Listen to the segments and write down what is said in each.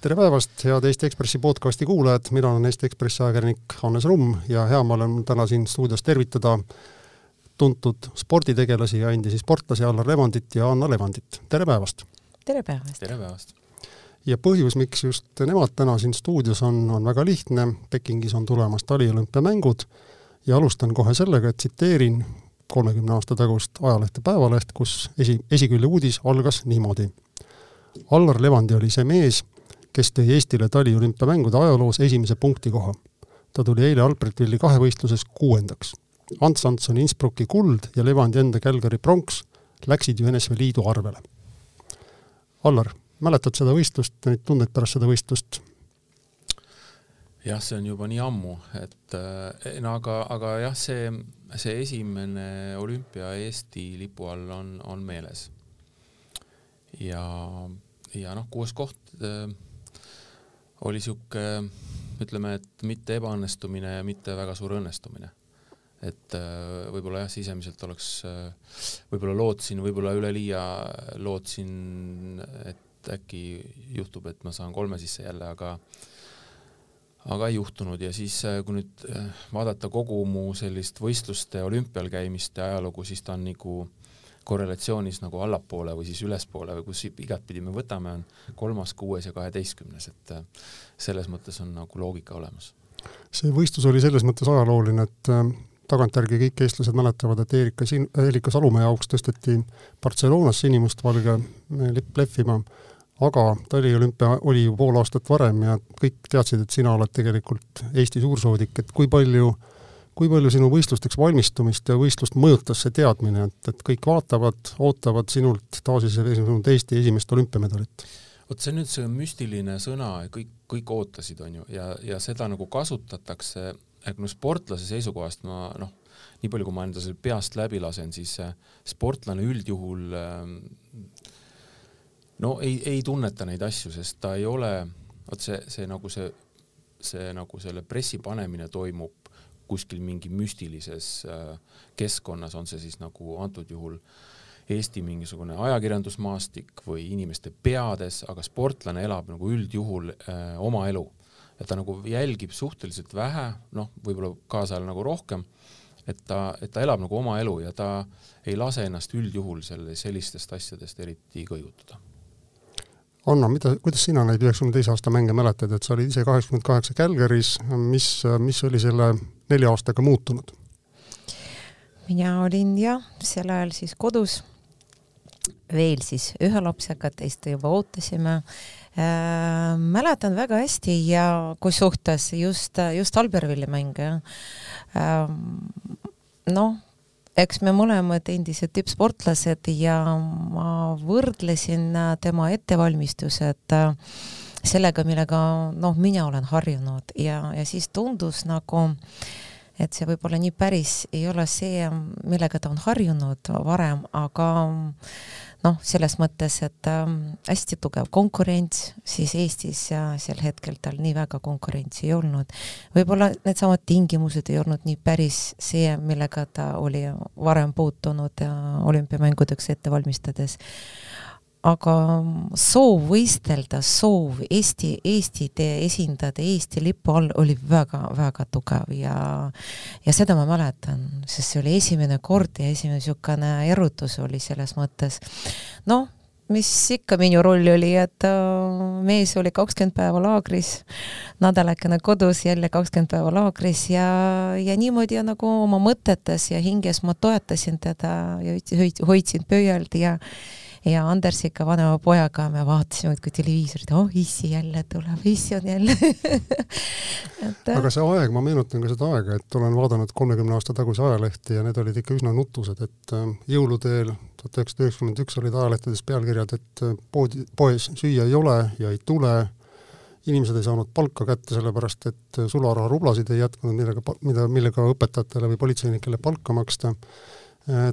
tere päevast, head Eesti Ekspressi podcasti kuulajad, mina olen Eesti Ekspressi ajakirjanik Hannes Rumm ja hea meel on täna siin stuudios tervitada tuntud sporditegelasi ja endisi sportlasi Allar Levandit ja Anna Levandit, tere päevast! tere päevast! tere päevast! ja põhjus, miks just nemad täna siin stuudios on, on väga lihtne, Pekingis on tulemas taliolümpiamängud ja alustan kohe sellega, et tsiteerin kolmekümne aasta tagust ajalehte Päevaleht, kus esi, esikülje uudis algas niimoodi. Allar Levandi oli see mees, kes tõi Eestile taliolümpiamängude ajaloos esimese punktikoha. ta tuli eile Albertvilli kahevõistluses kuuendaks. Ants Antson Innsbrucki kuld ja Levandi enda Calgary pronks läksid ju NSV Liidu arvele. Allar, mäletad seda võistlust, neid tundeid pärast seda võistlust? jah, see on juba nii ammu, et eh, no aga, aga jah, see, see esimene olümpia Eesti lipu all on, on meeles. ja, ja noh, kuues koht äh, oli sihuke, ütleme, et mitte ebaõnnestumine ja mitte väga suur õnnestumine. et äh, võib-olla jah, sisemiselt oleks, äh, võib-olla lootsin, võib-olla üleliia lootsin, et äkki juhtub, et ma saan kolme sisse jälle, aga aga ei juhtunud ja siis, äh, kui nüüd vaadata kogu mu sellist võistluste olümpial käimiste ajalugu, siis ta on nagu korrelatsioonis nagu allapoole või siis ülespoole või kus igatpidi me võtame, on kolmas, kuues ja kaheteistkümnes, et äh, selles mõttes on nagu loogika olemas. see võistlus oli selles mõttes ajalooline, et äh, tagantjärgi kõik eestlased mäletavad, et Erika Sin-, Erika Salumäe jaoks tõsteti Barcelonas sinimustvalge lipp lehvima, aga taliolümpia oli ju pool aastat varem ja kõik teadsid, et sina oled tegelikult Eesti suursoodik, et kui palju äh, kui palju sinu võistlusteks valmistumist ja võistlust mõjutas see teadmine, et, et kõik vaatavad, ootavad sinult taasiseseisvunud Eesti esimest olümpiamedalit? vot see on nüüd see müstiline sõna, kõik, kõik ootasid, on ju, ja, ja seda nagu kasutatakse, et no sportlase seisukohast ma noh, nii palju, kui ma enda selle peast läbi lasen, siis sportlane üldjuhul ähm, no ei, ei tunneta neid asju, sest ta ei ole, vot see, see nagu see, see nagu selle pressi panemine toimub kuskil mingi müstilises äh, keskkonnas, on see siis nagu antud juhul Eesti mingisugune ajakirjandusmaastik või inimeste peades, aga sportlane elab nagu üldjuhul äh, oma elu. et ta nagu jälgib suhteliselt vähe, noh, võib-olla kaasajal nagu rohkem, et ta, et ta elab nagu oma elu ja ta ei lase ennast üldjuhul selle, sellistest asjadest eriti kõigutada. Anna, mida, kuidas sina neid üheksakümne teise aasta mänge mäletad, et sa olid ise kaheksakümmend kaheksa Calgary's, mis, mis oli selle nelja aastaga muutunud? mina olin jah, sel ajal siis kodus, veel siis ühe lapsega, teist juba ootasime äh,. mäletan väga hästi ja kui suhtes just, just Albervilli mänge äh,. noh eks me mõlemad endised tippsportlased ja ma võrdlesin äh, tema ettevalmistused äh, sellega, millega noh, mina olen harjunud ja, ja siis tundus nagu, et see võib-olla nii päris ei ole see, millega ta on harjunud varem, aga noh, selles mõttes, et äh, hästi tugev konkurents, siis Eestis ja sel hetkel tal nii väga konkurentsi ei olnud. võib-olla needsamad tingimused ei olnud nii päris see, millega ta oli varem puutunud olümpiamängudeks ette valmistades aga soov võistelda, soov Eesti, Eestit esindada Eesti lipu all oli väga-väga tugev ja ja seda ma mäletan, sest see oli esimene kord ja esimene niisugune erutus oli selles mõttes. noh, mis ikka minu roll oli, et äh, mees oli kakskümmend päeva laagris, nädalakene kodus, jälle kakskümmend päeva laagris ja, ja niimoodi ja nagu oma mõtetes ja hinges ma toetasin teda ja hoidsin pöialt ja ja Andersiga, vanema pojaga me vaatasime muudkui televiisorit, oh issi jälle tuleb, issi on jälle et aga see aeg, ma meenutan ka seda aega, et olen vaadanud kolmekümne aasta tagusi ajalehti ja need olid ikka üsna nutused, et äh, jõuluteel tuhat üheksasada üheksakümmend üks olid ajalehtedes pealkirjad, et äh, poodi, poes süüa ei ole ja ei tule, inimesed ei saanud palka kätte, sellepärast et äh, sularaharublasid ei jätkunud, millega, mida, millega õpetajatele või politseinikele palka maksta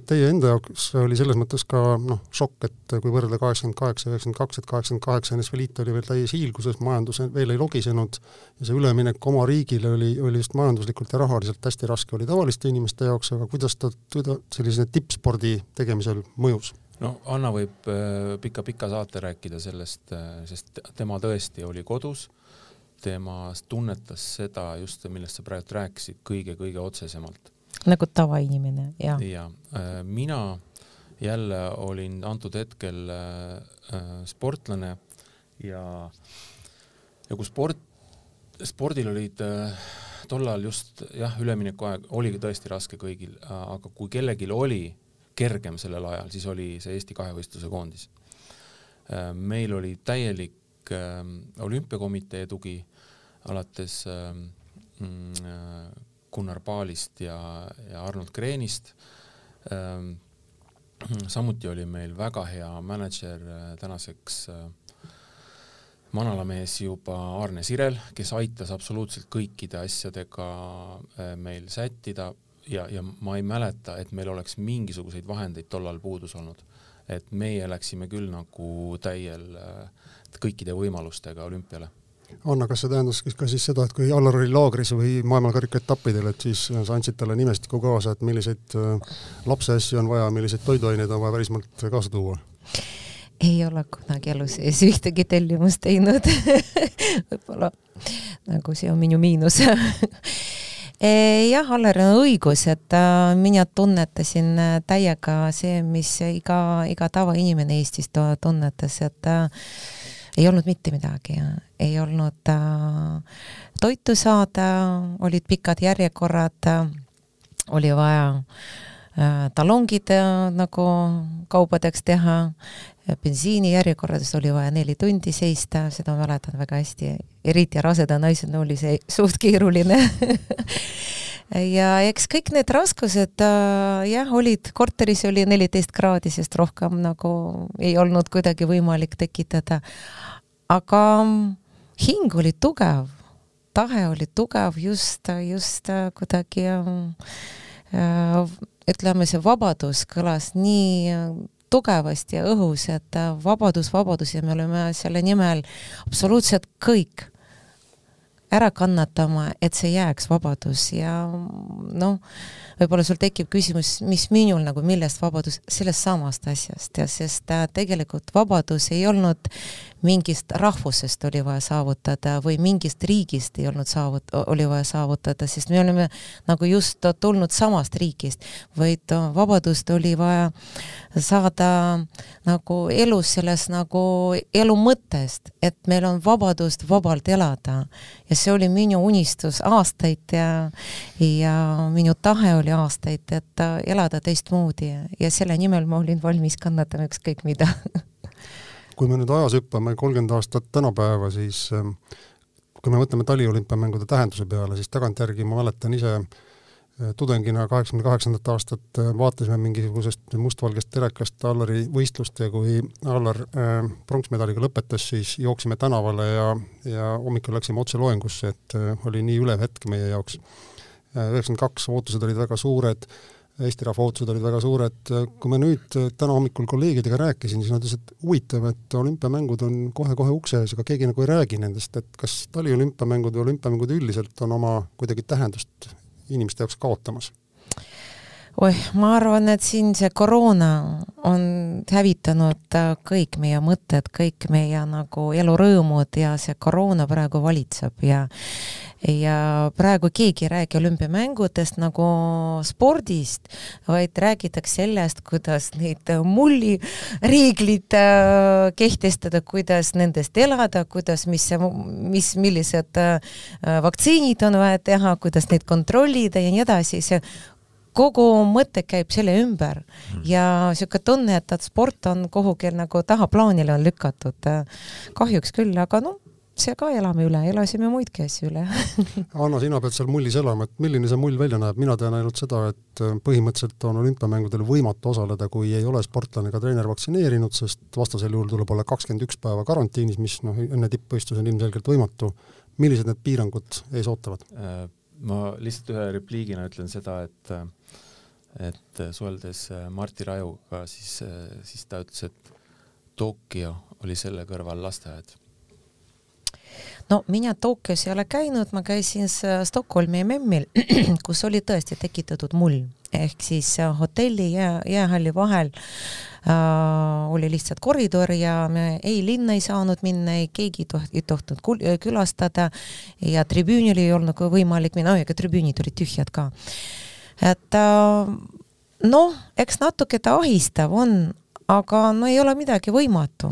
teie enda jaoks oli selles mõttes ka noh, šokk, et kui võrrelda kaheksakümmend kaheksa, üheksakümmend kaks, et kaheksakümmend kaheksa NSV Liit oli veel täies hiilguses, majandus veel ei logisenud ja see üleminek oma riigile oli, oli just majanduslikult ja rahaliselt hästi raske, oli tavaliste inimeste jaoks, aga kuidas ta, ta sellise tippspordi tegemisel mõjus? no Anna võib pika-pika saate rääkida sellest, sest tema tõesti oli kodus, tema tunnetas seda just, millest sa praegu rääkisid, kõige-kõige otsesemalt. Nagu tavainimene, jah. ja mina jälle olin antud hetkel sportlane ja, ja kui sport, spordil olid äh, tollal just jah, üleminekuaeg oligi tõesti raske kõigil, aga kui kellelgi oli kergem sellel ajal, siis oli see Eesti kahevõistluse koondis. meil oli täielik äh, olümpiakomitee tugi alates äh, Gunnar Paalist ja, ja Arnold Kreenist äh,. samuti oli meil väga hea mänedžer äh, tänaseks äh, manalamees juba Arne Sirel, kes aitas absoluutselt kõikide asjadega äh, meil sättida ja, ja ma ei mäleta, et meil oleks mingisuguseid vahendeid tollal puudus olnud. et meie läksime küll nagu täiel kõikide võimalustega olümpiale. Anna, kas see tähendas ka siis seda, et kui Allar oli laagris või maailmakarika etappidel, et siis sa andsid talle nimestiku kaasa, et milliseid äh, lapse asju on vaja, milliseid toiduaineid on vaja välismaalt kaasa tuua? ei ole kunagi elu sees ühtegi tellimust teinud võib-olla nagu see on minu miinus e, jah, Allaril on õigus, et äh, mina tunnetasin äh, täiega see, mis iga, iga tavainimene Eestis tunnetas, et äh, ei olnud mitte midagi, ei olnud äh, toitu saada, olid pikad järjekorrad äh,, oli vaja äh, talongid äh, nagu kaupadeks teha, bensiinijärjekordades oli vaja neli tundi seista, seda mäletan väga hästi, eriti raseda naisena oli see suht keeruline ja eks kõik need raskused äh, jah, olid, korteris oli neliteist kraadi, sest rohkem nagu ei olnud kuidagi võimalik tekitada. aga hing oli tugev, tahe oli tugev just, just äh, kuidagi äh, ütleme, see vabadus kõlas nii tugevasti õhus, et äh, vabadus, vabadus ja me oleme selle nimel absoluutselt kõik ära kannatama, et see jääks vabadus. Ja noh, võib-olla sul tekib küsimus, mis minul nagu, millest vabadus, sellest samast asjast. Ja sest äh, tegelikult vabadus ei olnud mingist rahvusest oli vaja saavutada või mingist riigist ei olnud saavut-, oli vaja saavutada, sest me oleme nagu just tulnud samast riigist, vaid vabadust oli vaja saada nagu elus selles nagu elu mõttest, et meil on vabadust vabalt elada. ja see oli minu unistus aastaid ja, ja minu tahe oli aastaid, et elada teistmoodi ja selle nimel ma olin valmis kannatama ükskõik mida kui me nüüd ajas hüppame kolmkümmend aastat tänapäeva, siis ähm, kui me mõtleme taliolümpiamängude tähenduse peale, siis tagantjärgi ma mäletan ise äh, tudengina kaheksakümne kaheksandat aastat äh, vaatasime mingisugusest mustvalgest telekast Allari võistlust ja kui Allar äh, pronksmedaliga lõpetas, siis jooksime tänavale ja, ja hommikul läksime otse loengusse, et äh, oli nii ülev hetk meie jaoks. üheksakümmend kaks ootused olid väga suured Eesti rahva ootused olid väga suured, kui ma nüüd täna hommikul kolleegidega rääkisin, siis nad ütlesid, et huvitav, et olümpiamängud on kohe-kohe ukse ees, aga keegi nagu ei räägi nendest, et kas taliolümpiamängud või olümpiamängud üldiselt on oma kuidagi tähendust inimeste jaoks kaotamas? Oih, ma arvan, et siin see koroona on hävitanud kõik meie mõtted, kõik meie nagu elurõõmud ja see koroona praegu valitseb ja ja praegu keegi ei räägi olümpiamängudest nagu spordist, vaid räägitakse sellest, kuidas neid mullireeglid äh, kehtestada, kuidas nendest elada, kuidas, mis, mis, millised äh, vaktsiinid on vaja teha, kuidas neid kontrollida ja nii edasi, see kogu mõte käib selle ümber mm. ja niisugune tunne, et, et sport on kuhugi nagu tahaplaanile on lükatud. kahjuks küll, aga noh, see ka elame üle, elasime muidki asju üle Anna, sina pead seal mullis elama, et milline see mull välja näeb, mina tean ainult seda, et äh, põhimõtteliselt on olümpiamängudel võimatu osaleda, kui ei ole sportlane ega treener vaktsineerinud, sest vastasel juhul tuleb olla kakskümmend üks päeva karantiinis, mis noh, enne tippvõistlusi on ilmselgelt võimatu. millised need piirangud ees ootavad? Äh, ma lihtsalt ühe repliigina ütlen seda, et äh, et suheldes Martti Rajuga, siis, siis ta ütles, et Tokyo oli selle kõrval lasteaed. No mina Tokyos ei ole käinud, ma käisin Stockholmi MM-il, kus oli tõesti tekitatud mull, ehk siis hotelli ja jäähalli vahel äh, oli lihtsalt koridor ja me ei linna ei saanud minna, ei keegi ei toht-, ei tohtinud külastada ja tribüünil ei olnud võimalik minna, ega tribüünid olid tühjad ka. et äh, noh, eks natuke ta ahistav on, aga no ei ole midagi võimatu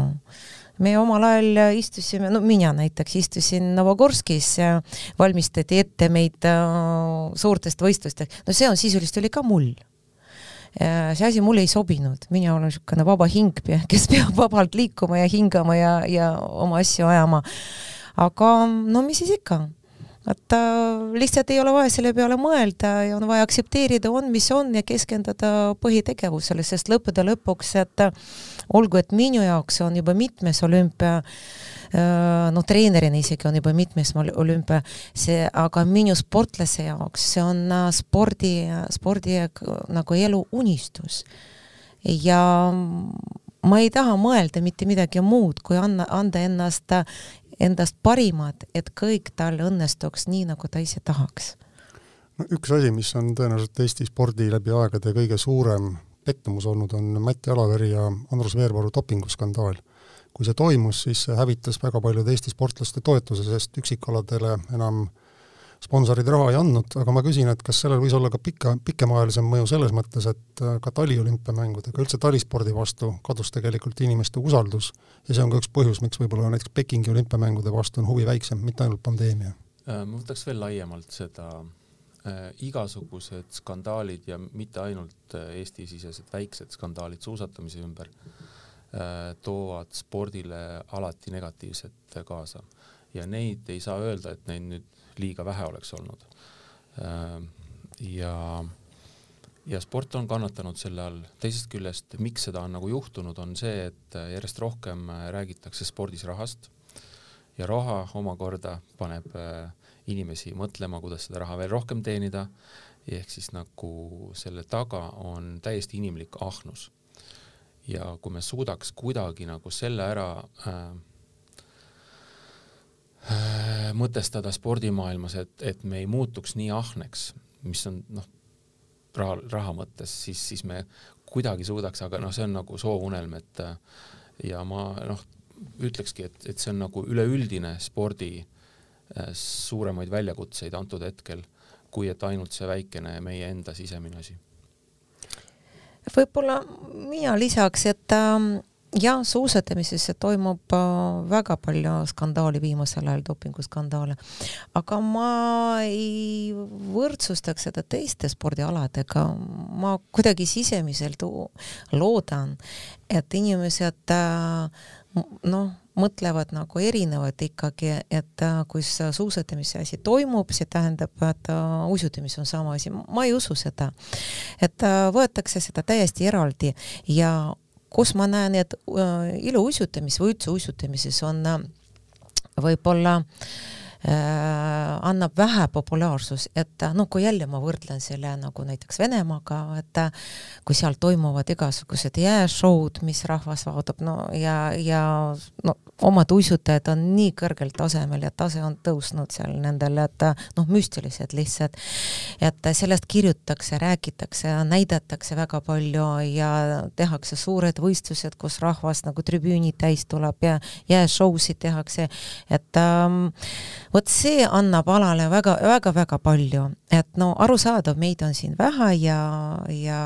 me omal ajal istusime, no mina näiteks istusin Novogorskis, valmistati ette meid äh, suurtest võistlustest, no see on sisuliselt oli ka mull see asi mulle ei sobinud, mina olen niisugune vaba hing, kes peab vabalt liikuma ja hingama ja, ja oma asju ajama. aga no mis siis ikka, et äh, lihtsalt ei ole vaja selle peale mõelda ja on vaja aktsepteerida, on mis on ja keskenduda põhitegevusele, sest lõppude lõpuks, et äh, olgu, et minu jaoks on juba mitmes olümpia äh, noh, treenerina isegi on juba mitmes olümpia, see, aga minu sportlase jaoks see on äh, spordi, spordi nagu elu unistus. ja ma ei taha mõelda mitte midagi muud, kui anna, anda ennast, endast parimad, et kõik tal õnnestuks nii, nagu ta ise tahaks. no üks asi, mis on tõenäoliselt Eesti spordi läbi aegade kõige suurem pettumus olnud, on Mati Alaveri ja Andrus Veerpalu dopinguskandaal. kui see toimus, siis see hävitas väga paljude Eesti sportlaste toetuse, sest üksikkaladele enam sponsorid raha ei andnud, aga ma küsin, et kas sellel võis olla ka pika, pikemaajalisem mõju selles mõttes, et äh, ka taliolümpiamängudega, üldse talispordi vastu kadus tegelikult inimeste usaldus ja see on ka üks põhjus, miks võib-olla näiteks Pekingi olümpiamängude vastu on huvi väiksem, mitte ainult pandeemia? Äh, ma võtaks veel laiemalt seda Äh, igasugused skandaalid ja mitte ainult Eesti-sisesed väiksed skandaalid suusatamise ümber toovad spordile alati negatiivset kaasa ja neid ei saa öelda, et neid nüüd liiga vähe oleks olnud. ja, ja sport on kannatanud selle all, teisest küljest, miks seda on nagu juhtunud, on see, et järjest rohkem räägitakse spordis rahast ja raha omakorda paneb äh, inimesi mõtlema, kuidas seda raha veel rohkem teenida, ehk siis nagu selle taga on täiesti inimlik ahnus. ja kui me suudaks kuidagi nagu selle ära äh, äh, mõtestada spordimaailmas, et, et me ei muutuks nii ahneks, mis on noh, raha, raha mõttes, siis, siis me kuidagi suudaks, aga noh, see on nagu soovunelm, et ja ma noh, ütlekski, et, et see on nagu üleüldine spordi Äh, suuremaid väljakutseid antud hetkel, kui et ainult see väikene meie enda sisemine asi. võib-olla mina lisaks, et äh, jah, suusatamises toimub äh, väga palju skandaali viimasel ajal, dopinguskandaale, aga ma ei võrdsustaks seda teiste spordialadega, ma kuidagi sisemiselt loodan, et inimesed äh, noh, mõtlevad nagu erinevad ikkagi, et äh, kui suusatamise asi toimub, see tähendab, et usutamis on sama asi, ma ei usu seda. et võetakse seda täiesti eraldi ja kus ma näen, et uh, iluuisutamis või üldse uisutamises on uh, võib-olla Äh, annab vähe populaarsus, et noh, kui jälle ma võrdlen selle nagu näiteks Venemaaga, et kui seal toimuvad igasugused jääšoud, mis rahvas vaatab, no ja, ja no omad uisutajad on nii kõrgel tasemel ja tase on tõusnud seal nendel, et noh, müstilised lihtsalt. et sellest kirjutatakse, räägitakse, näidatakse väga palju ja tehakse suured võistlused, kus rahvas nagu tribüünid täis tuleb ja jääšousid tehakse, et ähm, vot see annab alale väga-väga-väga palju, et no arusaadav, meid on siin vähe ja, ja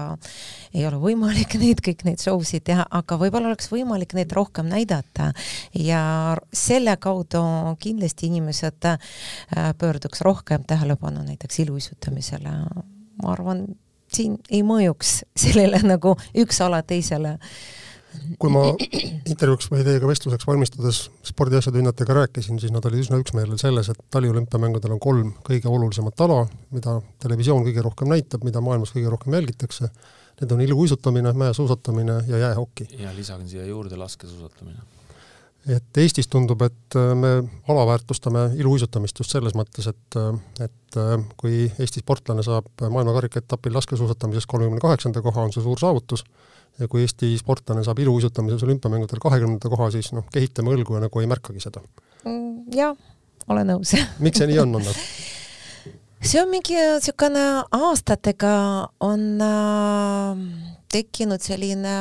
ei ole võimalik neid kõik neid show sid teha, aga võib-olla oleks võimalik neid rohkem näidata. Ja selle kaudu kindlasti inimesed äh, pöörduks rohkem tähelepanu näiteks iluuisutamisele. ma arvan, siin ei mõjuks sellele nagu üks ala teisele kui ma intervjuuks või teiega vestluseks valmistudes spordiasjatundjatega rääkisin, siis nad olid üsna üksmeelel selles, et taliolümpiamängudel on kolm kõige olulisemat ala, mida televisioon kõige rohkem näitab, mida maailmas kõige rohkem jälgitakse. Need on iluuisutamine, mäesuusatamine ja jäähoki. ja lisagen siia juurde laskesuusatamine. et Eestis tundub, et me alaväärtustame iluuisutamist just selles mõttes, et, et kui Eesti sportlane saab maailmakarikaetapil laskesuusatamises kolmekümne kaheksanda koha, on see suur saavutus ja kui Eesti sportlane saab iluuisutamises olümpiamängudel kahekümnenda koha, siis noh, kehitame õlgu ja nagu ei märkagi seda mm,. jah, olen nõus miks see nii on, Anna? see on mingi niisugune aastatega on äh, tekkinud selline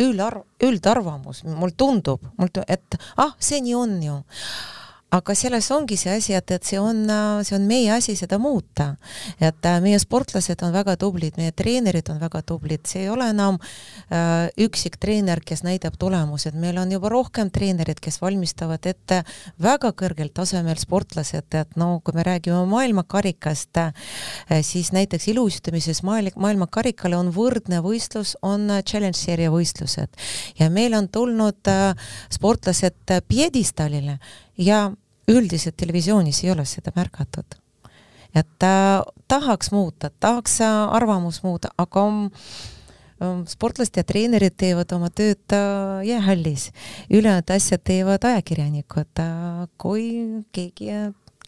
üldarv, üldarvamus, mul tundub, mul, et ah, see nii on ju aga selles ongi see asi, et, et see on, see on meie asi seda muuta. et äh, meie sportlased on väga tublid, meie treenerid on väga tublid, see ei ole enam äh, üksik treener, kes näitab tulemused, meil on juba rohkem treenerid, kes valmistavad ette väga kõrgel tasemel sportlased, et no kui me räägime maailmakarikast äh,, siis näiteks iluuisutamises maailma, maailmakarikale on võrdne võistlus, on challenge seeria võistlused. Ja meil on tulnud äh, sportlased pjedestaalile ja üldiselt televisioonis ei ole seda märgatud. et äh, tahaks muuta, tahaks arvamus muuta, aga sportlased ja treenerid teevad oma tööd äh, jäähallis, ülejäänud asjad teevad ajakirjanikud kui keegi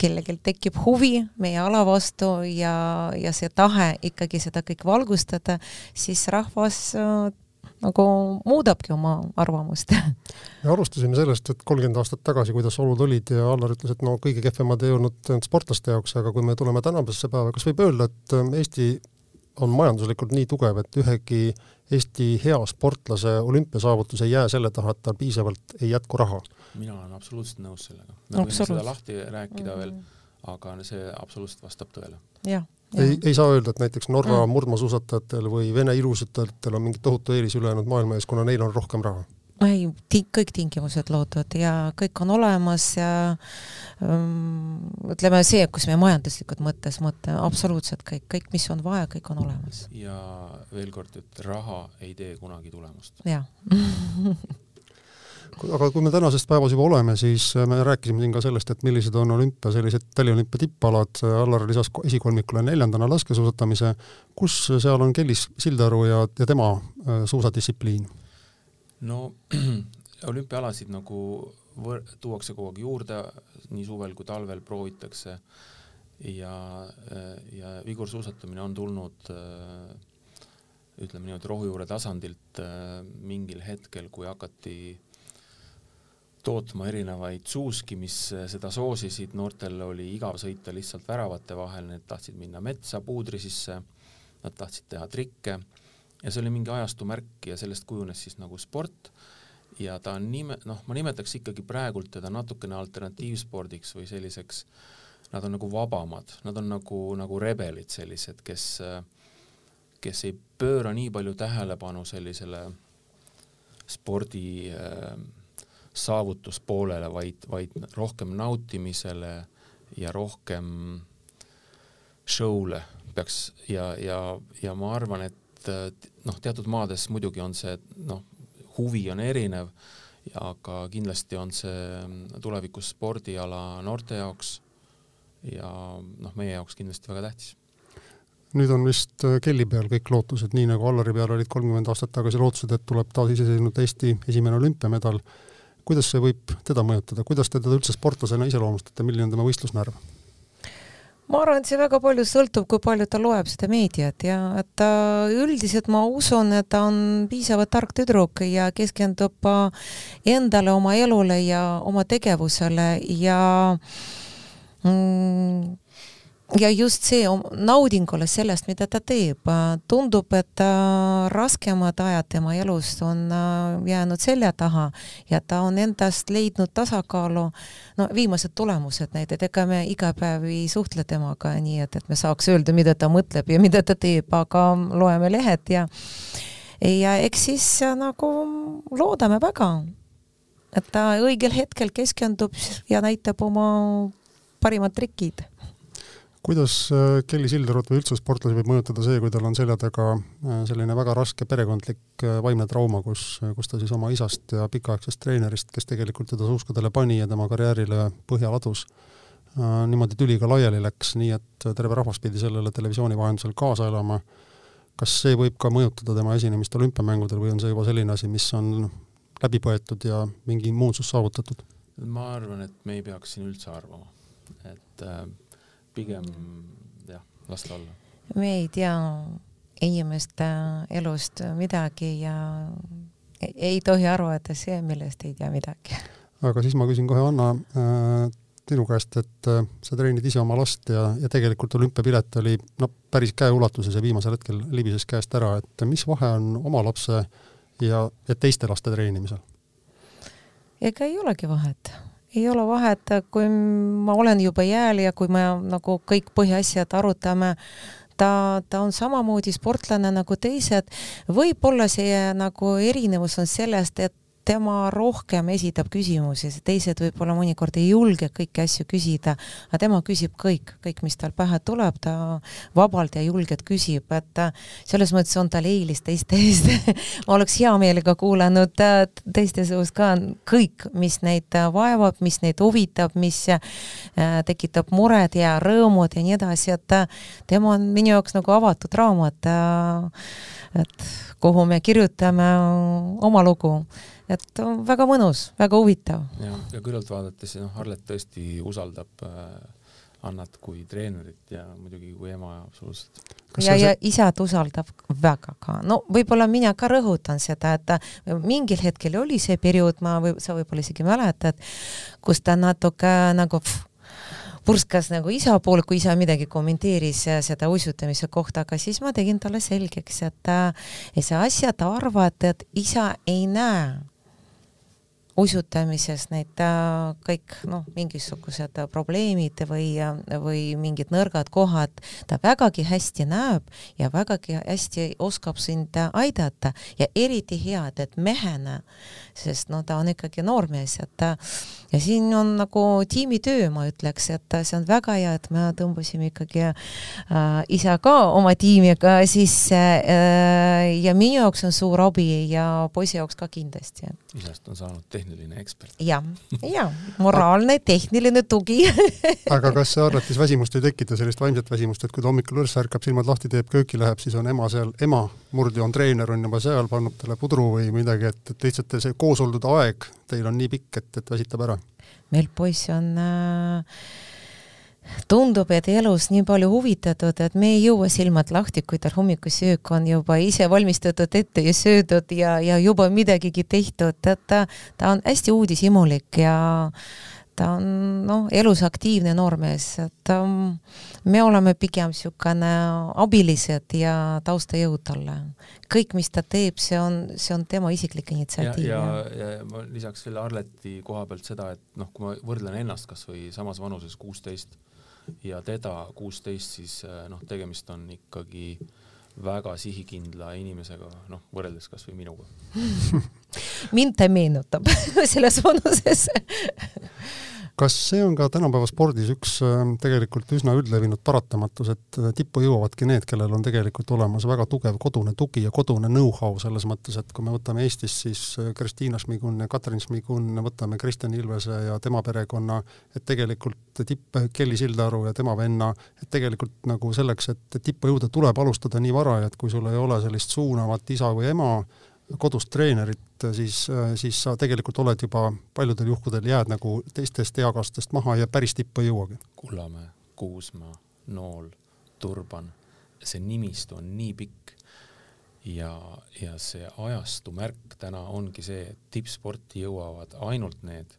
kellelgi tekib huvi meie ala vastu ja, ja see tahe ikkagi seda kõik valgustada, siis rahvas nagu muudabki oma arvamust. me alustasime sellest, et kolmkümmend aastat tagasi, kuidas olud olid ja Allar ütles, et no kõige kehvemad ei olnud sportlaste jaoks, aga kui me tuleme tänasesse päeva, kas võib öelda, et ähm, Eesti on majanduslikult nii tugev, et ühegi Eesti hea sportlase olümpiasaavutus ei jää selle taha, et tal piisavalt ei jätku raha? mina olen absoluutselt nõus sellega. me võime seda lahti rääkida mm -hmm. veel, aga see absoluutselt vastab tõele. jah ei, ei saa öelda, et näiteks Norra mm. murdmaasuusatajatel või Vene ilusatajatel on mingi tohutu eelis ülejäänud maailma ees, kuna neil on rohkem raha? ei, kõik tingimused loodud ja kõik on olemas ja um, ütleme see, kus me majanduslikult mõttes mõtleme, absoluutselt kõik, kõik, mis on vaja, kõik on olemas. ja veel kord, et raha ei tee kunagi tulemust. jah aga kui me tänases päevas juba oleme, siis äh, me rääkisime siin ka sellest, et millised on olümpia sellised taliolümpia tippalad, Allar lisas esikolmikule neljandana laskesuusatamise, kus seal on Kellis Sildaru ja, ja tema äh, suusadistsipliin? no olümpiaalasid nagu võr-, tuuakse kogu aeg juurde, nii suvel kui talvel proovitakse ja, äh, ja vigursuusatamine on tulnud ütleme niimoodi rohujuure tasandilt mingil hetkel, kui hakati tootma erinevaid suuski, mis eh, seda soosisid, noortel oli igav sõita lihtsalt väravate vahel, need tahtsid minna metsa puudri sisse, nad tahtsid teha trikke. Ja see oli mingi ajastu märk ja sellest kujunes siis nagu sport. Ja ta on nime, noh, ma nimetaks ikkagi praegult teda natukene alternatiivspordiks või selliseks, nad on nagu vabamad, nad on nagu, nagu rebelid sellised, kes, kes ei pööra nii palju tähelepanu sellisele spordi äh, saavutuspoolele, vaid, vaid rohkem nautimisele ja rohkem show'le peaks ja, ja, ja ma arvan, et noh, teatud maades muidugi on see noh, huvi on erinev, aga kindlasti on see tulevikus spordiala noorte jaoks ja noh, meie jaoks kindlasti väga tähtis. Nüüd on vist Kelly peal kõik lootused, nii nagu Allari peal olid kolmkümmend aastat tagasi lootused, et tuleb taasiseseisvunud Eesti esimene olümpiamedal kuidas see võib teda mõjutada, kuidas te teda üldse sportlasena iseloomustate, milline on tema võistlusnärv? ma arvan, et see väga palju sõltub, kui palju ta loeb seda meediat ja et ta üldiselt ma usun, et ta on piisavalt tark tüdruk ja keskendub endale, oma elule ja oma tegevusele ja mm, ja just see naudingule sellest, mida ta teeb, tundub, et raskemad ajad tema elust on äh, jäänud selja taha ja ta on endast leidnud tasakaalu. no viimased tulemused näiteks, ega me iga päev ei suhtle temaga nii, et, et me saaks öelda, mida ta mõtleb ja mida ta teeb, aga loeme lehed ja ja eks siis äh, nagu loodame väga, et ta õigel hetkel keskendub ja näitab oma parimad trikid kuidas äh, Kelly Sildarut või üldse sportlasi võib mõjutada see, kui tal on selja taga äh, selline väga raske perekondlik äh, vaimne trauma, kus, kus ta siis oma isast ja pikaaegsest treenerist, kes tegelikult teda suuskadele pani ja tema karjäärile põhja ladus, niimoodi tüliga laiali läks, nii et terve rahvas pidi sellele televisiooni vahendusel kaasa elama. kas see võib ka mõjutada tema esinemist olümpiamängudel või on see juba selline asi, mis on läbi põetud ja mingi immuunsus saavutatud? ma arvan, et me ei peaks siin üldse arvama, et pigem jah, las ta olla. me ei tea inimeste elust midagi ja ei tohi arvata see, millest ei tea midagi. aga siis ma küsin kohe, Anna, äh, sinu käest, et äh, sa treenid ise oma last ja, ja tegelikult olümpiapilet oli no päris käeulatuses ja viimasel hetkel libises käest ära, et mis vahe on oma lapse ja, ja teiste laste treenimisel? ega ei olegi vahet, ei ole vahet, kui ma olen juba jääl ja kui me nagu kõik põhiasjad arutame, ta, ta on samamoodi sportlane nagu teised, võib-olla see nagu erinevus on sellest, et tema rohkem esitab küsimusi, teised võib-olla mõnikord ei julge kõiki asju küsida, aga tema küsib kõik, kõik, mis tal pähe tuleb, ta vabalt ja julgelt küsib, et selles mõttes on tal eelis teiste eest ma oleks hea meelega kuulanud äh, teiste suust ka kõik, mis neid vaevab, mis neid huvitab, mis äh, tekitab mured ja rõõmud ja nii edasi, et tema on minu jaoks nagu avatud raamat, äh, et kuhu me kirjutame oma lugu et on väga mõnus, väga huvitav. ja, ja küllalt vaadates, noh, Arlet tõesti usaldab äh, Annat kui treenerit ja muidugi kui ema absoluutselt. ja, ja isad usaldab väga ka, no võib-olla mina ka rõhutan seda, et mingil hetkel oli see periood, ma või sa võib-olla isegi mäletad, kus ta natuke nagu pff, purskas nagu isa poole, kui isa midagi kommenteeris seda uisutamise kohta, aga siis ma tegin talle selgeks, et, et see asja ta arvad, et isa ei näe usutamises need äh, kõik noh, mingisugused probleemid või, või mingid nõrgad kohad, ta vägagi hästi näeb ja vägagi hästi oskab sind aidata. Ja eriti head, et mehena, sest no ta on ikkagi noormees, et ja siin on nagu tiimitöö, ma ütleks, et see on väga hea, et me tõmbasime ikkagi äh, isa ka oma tiimiga sisse äh, ja minu jaoks on suur abi ja poisi jaoks ka kindlasti. isast on saanud tehniline ekspert. ja, ja moraalne tehniline tugi aga kas see arvates väsimust ei tekita, sellist vaimset väsimust, et kui ta hommikul üles ärkab, silmad lahti teeb, kööki läheb, siis on ema seal, ema, murdjoon treener on juba seal, pannud talle pudru või midagi, et, et lihtsalt see koos oldud aeg teil on nii pikk, et, et väsitab ära? meil poiss on äh, tundub, et elus nii palju huvitatud, et me ei jõua silmad lahti, kui tal hommikusöök on juba ise valmistatud ette ja söödud ja, ja juba midagigi tehtud, et ta, ta on hästi uudishimulik ja ta on noh, elus aktiivne noormees, et um, me oleme pigem niisugune abilised ja taustajõud talle. kõik, mis ta teeb, see on, see on tema isiklik initsiatiiv. ja, ja, ja ma lisaks veel Arleti koha pealt seda, et noh, kui ma võrdlen ennast kas või samas vanuses kuusteist ja teda kuusteist, siis äh, noh, tegemist on ikkagi väga sihikindla inimesega, noh, võrreldes kas või minuga mind ta meenutab selles vanuses. Kas see on ka tänapäeva spordis üks ähm, tegelikult üsna üldlevinud paratamatus, et äh, tippu jõuavadki need, kellel on tegelikult olemas väga tugev kodune tugi ja kodune know-how selles mõttes, et kui me võtame Eestis, siis äh, Kristiina Šmigun ja Katrin Šmigun, võtame Kristjan Ilvese ja tema perekonna, et tegelikult tipp Kelly Sildaru ja tema venna, et tegelikult nagu selleks, et tippu jõuda, tuleb alustada nii vara, et kui sul ei ole sellist suunavat isa või ema, kodust treenerit, siis, siis sa tegelikult oled juba paljudel juhkudel jääd nagu teistest eakaaslastest maha ja päris tippu ei jõuagi. Kullamäe, Kuusmaa, Nool, Turban, see nimistu on nii pikk ja, ja see ajastu märk täna ongi see, et tippsporti jõuavad ainult need,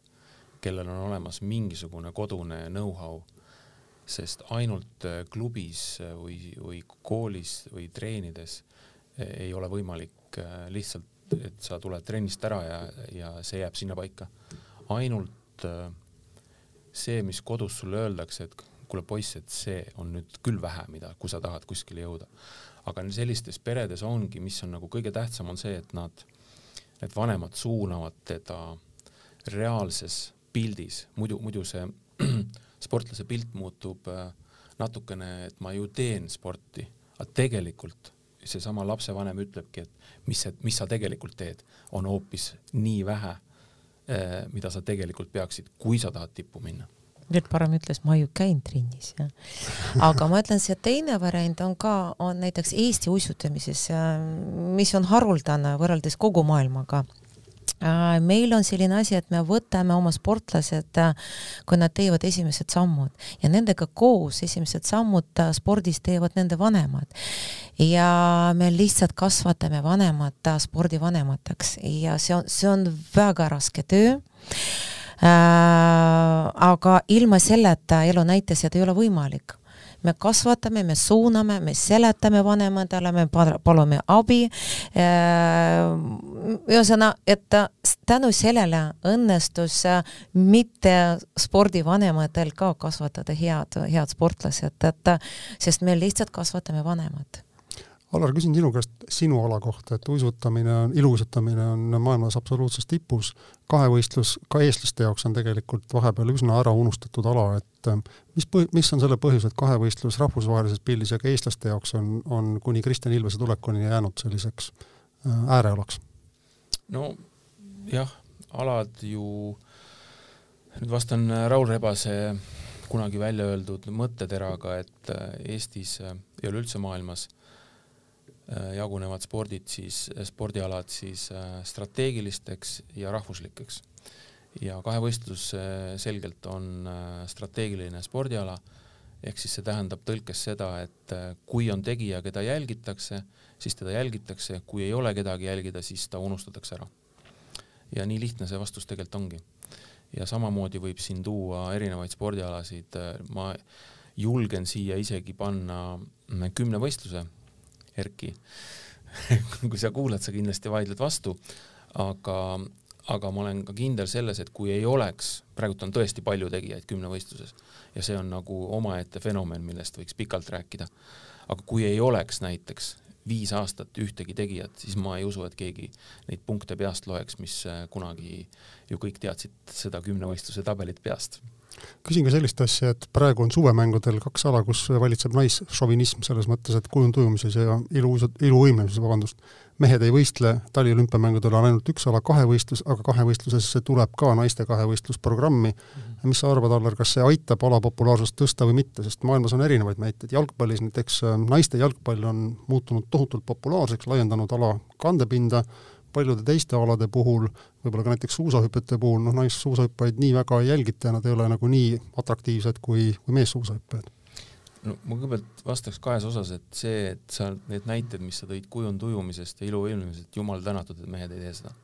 kellel on olemas mingisugune kodune know-how, sest ainult klubis või, või koolis või treenides ei ole võimalik lihtsalt, et sa tuled trennist ära ja, ja see jääb sinna paika. ainult äh, see, mis kodus sulle öeldakse, et kuule poiss, et see on nüüd küll vähe, mida, kui sa tahad kuskile jõuda. aga sellistes peredes ongi, mis on nagu kõige tähtsam, on see, et nad, need vanemad suunavad teda reaalses pildis, muidu, muidu see sportlase pilt muutub äh, natukene, et ma ju teen sporti, aga tegelikult seesama lapsevanem ütlebki, et mis see, mis sa tegelikult teed, on hoopis nii vähe, eh, mida sa tegelikult peaksid, kui sa tahad tippu minna veel parem ütles, ma ju käin trennis, jah. aga ma ütlen, see teine variant on ka, on näiteks Eesti uisutamises, mis on haruldane võrreldes kogu maailmaga meil on selline asi, et me võtame oma sportlased, äh, kui nad teevad esimesed sammud. Ja nendega koos esimesed sammud äh, spordis teevad nende vanemad. ja me lihtsalt kasvatame vanemad spordivanemateks. Ja see on, see on väga raske töö. Aga ilma selleta elu näitas, et ei ole võimalik me kasvatame, me suuname, me seletame vanematele, me palume abi. ühesõnaga, et tänu sellele õnnestus mitte spordivanematel ka kasvatada head, head sportlased, et sest me lihtsalt kasvatame vanemad Alar, küsin sinu käest sinu ala kohta, et uisutamine on, iluuisutamine on maailmas absoluutses tipus, kahevõistlus ka eestlaste jaoks on tegelikult vahepeal üsna ära unustatud ala, et äh, mis põh-, mis on selle põhjus, et kahevõistlus rahvusvahelises pildis ja ka eestlaste jaoks on, on kuni Kristjan Ilvese tulekuni jäänud selliseks äh, äärealaks? no jah, alad ju, nüüd vastan Raul Rebase kunagi välja öeldud mõtteteraga, et äh, Eestis ja üleüldse maailmas Äh, jagunevad spordid siis, äh, spordialad siis äh, strateegilisteks ja rahvuslikeks. ja kahevõistlus selgelt on strateegiline spordiala, ehk siis see tähendab tõlkes seda, et kui on tegija, keda jälgitakse, siis teda jälgitakse, kui ei ole kedagi jälgida, siis ta unustatakse ära. ja nii lihtne see vastus tegelikult ongi. ja samamoodi võib siin tuua erinevaid spordialasid, ma julgen siia isegi panna kümnevõistluse Erki kui sa kuulad, sa kindlasti vaidled vastu, aga, aga ma olen ka kindel selles, et kui ei oleks, praegult on tõesti palju tegijaid kümnevõistluses ja see on nagu omaette fenomen, millest võiks pikalt rääkida. aga kui ei oleks näiteks viis aastat ühtegi tegijat, siis ma ei usu, et keegi neid punkte peast loeks, mis kunagi ju kõik teadsid seda kümnevõistluse tabelit peast küsin ka sellist asja, et praegu on suvemängudel kaks ala, kus valitseb naisšovinism selles mõttes, et kujundujumises ja ilu, iluvõimlemises, vabandust, mehed ei võistle, taliolümpiamängudel on ainult üks ala, kahevõistlus, aga kahevõistlusesse tuleb ka naiste kahevõistlusprogrammi mm. -hmm. mis sa arvad, Allar, kas see aitab ala populaarsust tõsta või mitte, sest maailmas on erinevaid näiteid, jalgpallis näiteks äh, naiste jalgpall on muutunud tohutult populaarseks, laiendanud ala kandepinda, paljude teiste alade puhul, võib-olla ka näiteks suusahüpete puhul, noh, naissuusahüppajaid nii väga ei jälgita ja nad ei ole nagu nii atraktiivsed kui, kui meessuusahüppajad no ma kõigepealt vastaks kahes osas, et see, et sa need näited, mis sa tõid kujundujumisest ja iluilmumisest, jumal tänatud, et mehed ei tee seda.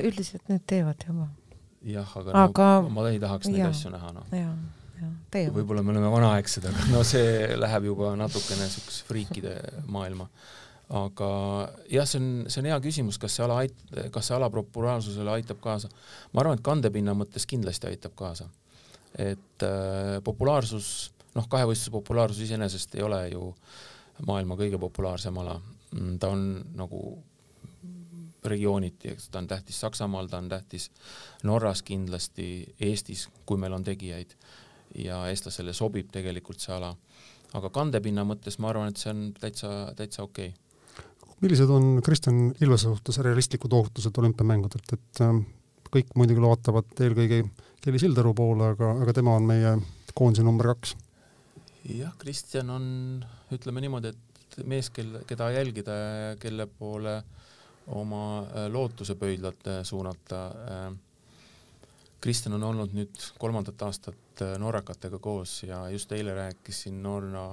üldiselt need teevad juba. jah, aga, aga... No, ma ei tahaks neid asju näha, noh. võib-olla me oleme vanaaegsed, aga no see läheb juba natukene niisuguse friikide maailma aga jah, see on, see on hea küsimus, kas see ala ait-, kas see ala populaarsusele aitab kaasa. ma arvan, et kandepinna mõttes kindlasti aitab kaasa. et äh, populaarsus, noh, kahevõistluse populaarsus iseenesest ei ole ju maailma kõige populaarsem ala. Mm, ta on nagu regiooniti, eks ta on tähtis Saksamaal, ta on tähtis Norras kindlasti, Eestis, kui meil on tegijaid ja eestlasele sobib tegelikult see ala. aga kandepinna mõttes ma arvan, et see on täitsa, täitsa okei okay millised on Kristjan Ilvese suhtes realistlikud ootused olümpiamängudelt, et äh, kõik muidugi vaatavad eelkõige Kelly Sildaru poole, aga, aga tema on meie koondise number kaks. jah, Kristjan on, ütleme niimoodi, et mees, kel, keda jälgida ja kelle poole oma äh, lootusepöidlat suunata. Äh, Kristjan on olnud nüüd kolmandat aastat norrakatega koos ja just eile rääkisin Norra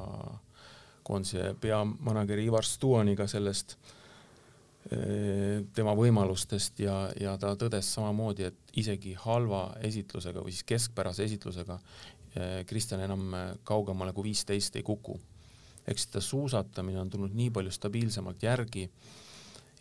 koondise peamanager'i Ivar Stuaniga sellest eh, tema võimalustest ja, ja ta tõdes samamoodi, et isegi halva esitlusega või siis keskpärase esitlusega eh, Kristjan enam kaugemale kui viisteist ei kuku. ehk siis ta suusatamine on tulnud nii palju stabiilsemalt järgi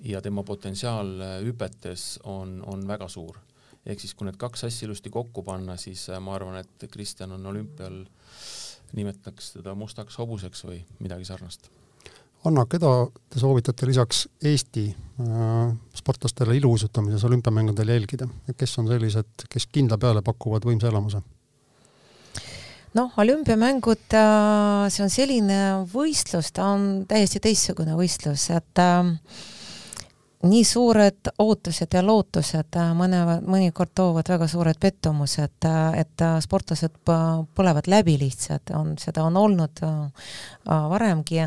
ja tema potentsiaal hüpetes on, on väga suur. ehk siis, kui need kaks asja ilusti kokku panna, siis ma arvan, et Kristjan on olümpial äh, nimetaks teda mustaks hobuseks või midagi sarnast. Anna, keda te soovitate lisaks Eesti äh, sportlastele iluuisutamises olümpiamängudel jälgida, kes on sellised, kes kindla peale pakuvad võimsa elamuse? noh, olümpiamängud, äh, see on selline võistlus, ta on täiesti teistsugune võistlus, et äh, nii suured ootused ja lootused äh, mõne, mõnikord toovad väga suured pettumused, äh, et äh, sportlased põlevad läbi lihtsalt, on, seda on olnud varemgi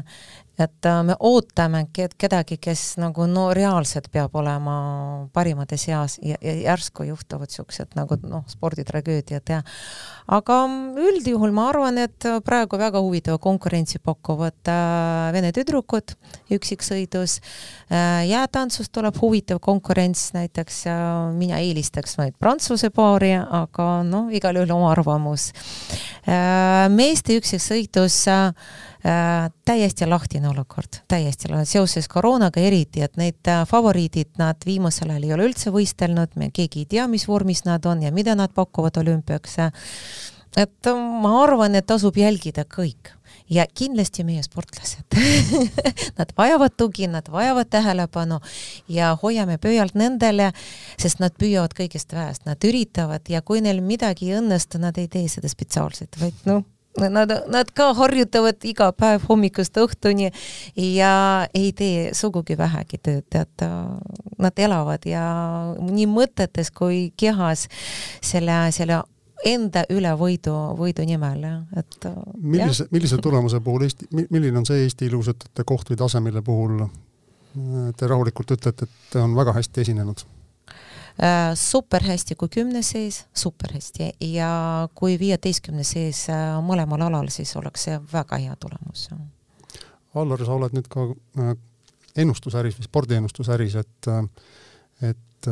et äh, me ootame kedagi, kes nagu no reaalselt peab olema parimate seas ja, ja järsku juhtuvad niisugused nagu noh, sporditragöödiad ja aga üldjuhul ma arvan, et praegu väga huvitava konkurentsi pakuvad äh, vene tüdrukud üksiksõidus äh,, jäätantsus tuleb huvitav konkurents, näiteks äh, mina eelistaks vaid prantsuse paari, aga noh, igal juhul oma arvamus äh,. meeste üksiksõidus äh, Äh, täiesti lahtine olukord, täiesti seoses koroonaga eriti, et need äh, favoriidid, nad viimasel ajal ei ole üldse võistelnud, me keegi ei tea, mis vormis nad on ja mida nad pakuvad olümpiaks. et ma arvan, et tasub jälgida kõik. Ja kindlasti meie sportlased. Nad vajavad tugi, nad vajavad tähelepanu ja hoiame pöialt nendele, sest nad püüavad kõigest vähest, nad üritavad ja kui neil midagi ei õnnestu, nad ei tee seda spetsiaalselt, vaid noh Nad, nad ka harjutavad iga päev hommikust õhtuni ja ei tee sugugi vähegi tööd, tead, nad elavad ja nii mõtetes kui kehas selle, selle enda üle võidu, võidu nimel, et millise, millise tulemuse puhul Eesti, milline on see Eesti ilusõtete koht või tase, mille puhul te rahulikult ütlete, et on väga hästi esinenud? Äh, super hästi, kui kümne sees, super hästi ja kui viieteistkümne sees äh, mõlemal alal, siis oleks see väga hea tulemus. Allar, sa oled nüüd ka äh, ennustusäris või spordiennustusäris, et et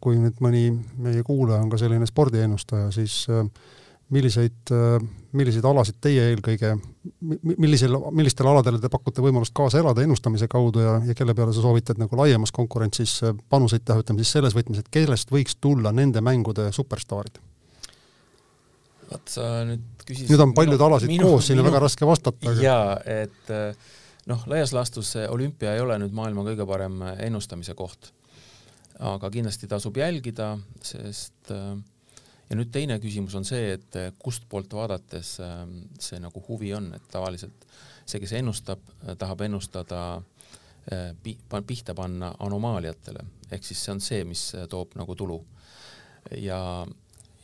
kui nüüd mõni meie kuulaja on ka selline spordiennustaja, siis äh, milliseid, milliseid alasid teie eelkõige, millisel, millistele aladele te pakute võimalust kaasa elada ennustamise kaudu ja, ja kelle peale sa soovitad nagu laiemas konkurentsis panuseid teha, ütleme siis selles võtmes, et kellest võiks tulla nende mängude superstaarid? vot sa nüüd küsisid nüüd on paljud alasid minu, koos, siin on väga raske vastata jaa, et noh, laias laastus see olümpia ei ole nüüd maailma kõige parem ennustamise koht. aga kindlasti tasub jälgida, sest äh, ja nüüd teine küsimus on see, et eh, kustpoolt vaadates ehm, see nagu huvi on, et tavaliselt see, kes ennustab, eh, tahab ennustada eh, pihta panna anomaaliatele, ehk siis see on see, mis toob nagu tulu. ja,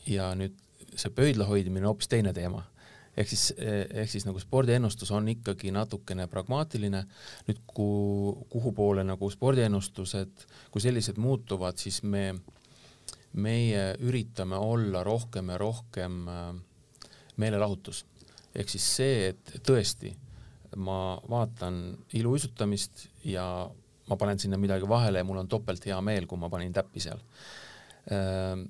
ja nüüd see pöidla hoidmine on hoopis teine teema. ehk siis, ehk siis nagu spordiennustus on ikkagi natukene pragmaatiline, nüüd kuhu, kuhu poole nagu spordiennustused kui sellised muutuvad, siis me meie üritame olla rohkem ja rohkem äh, meelelahutus. ehk siis see, et tõesti, ma vaatan iluuisutamist ja ma panen sinna midagi vahele ja mul on topelt hea meel, kui ma panin täppi seal. Äh,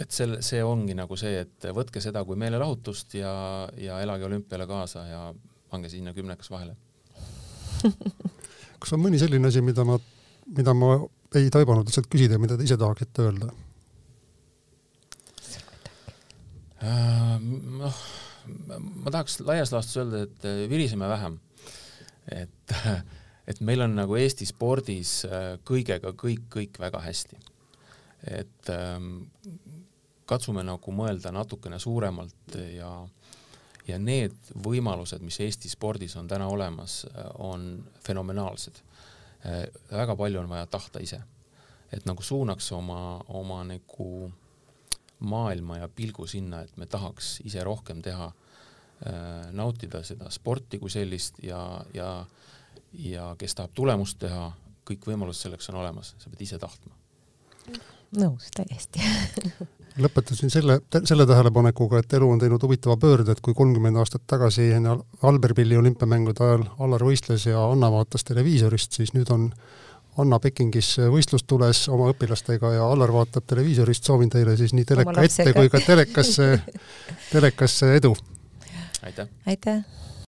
et selle, see ongi nagu see, et võtke seda kui meelelahutust ja, ja elage olümpiale kaasa ja pange sinna kümnekas vahele kas on mõni selline asi, mida ma, mida ma ei taibanud lihtsalt küsida mida te ise tahaksite öelda? Äh, noh, ma tahaks laias laastus öelda, et äh, viriseme vähem. et, et meil on nagu Eesti spordis äh, kõigega kõik, kõik väga hästi. et ähm, katsume nagu mõelda natukene suuremalt ja, ja need võimalused, mis Eesti spordis on täna olemas, on fenomenaalsed. väga palju on vaja tahta ise. et nagu suunaks oma, oma nagu maailma ja pilgu sinna, et me tahaks ise rohkem teha, äh, nautida seda sporti kui sellist ja, ja, ja kes tahab tulemust teha, kõik võimalused selleks on olemas, sa pead ise tahtma. nõus, täiesti lõpetasin selle, selle tähelepanekuga, et elu on teinud huvitava pöörde, et kui kolmkümmend aastat tagasi enne Alberpilli olümpiamängude ajal Allar võistles ja Anna vaatas televiisorist, siis nüüd on Anna Pekingis võistlustules oma õpilastega ja Allar vaatab televiisorist, soovin teile siis nii teleka ette kui ka telekasse, telekasse edu! aitäh! aitäh!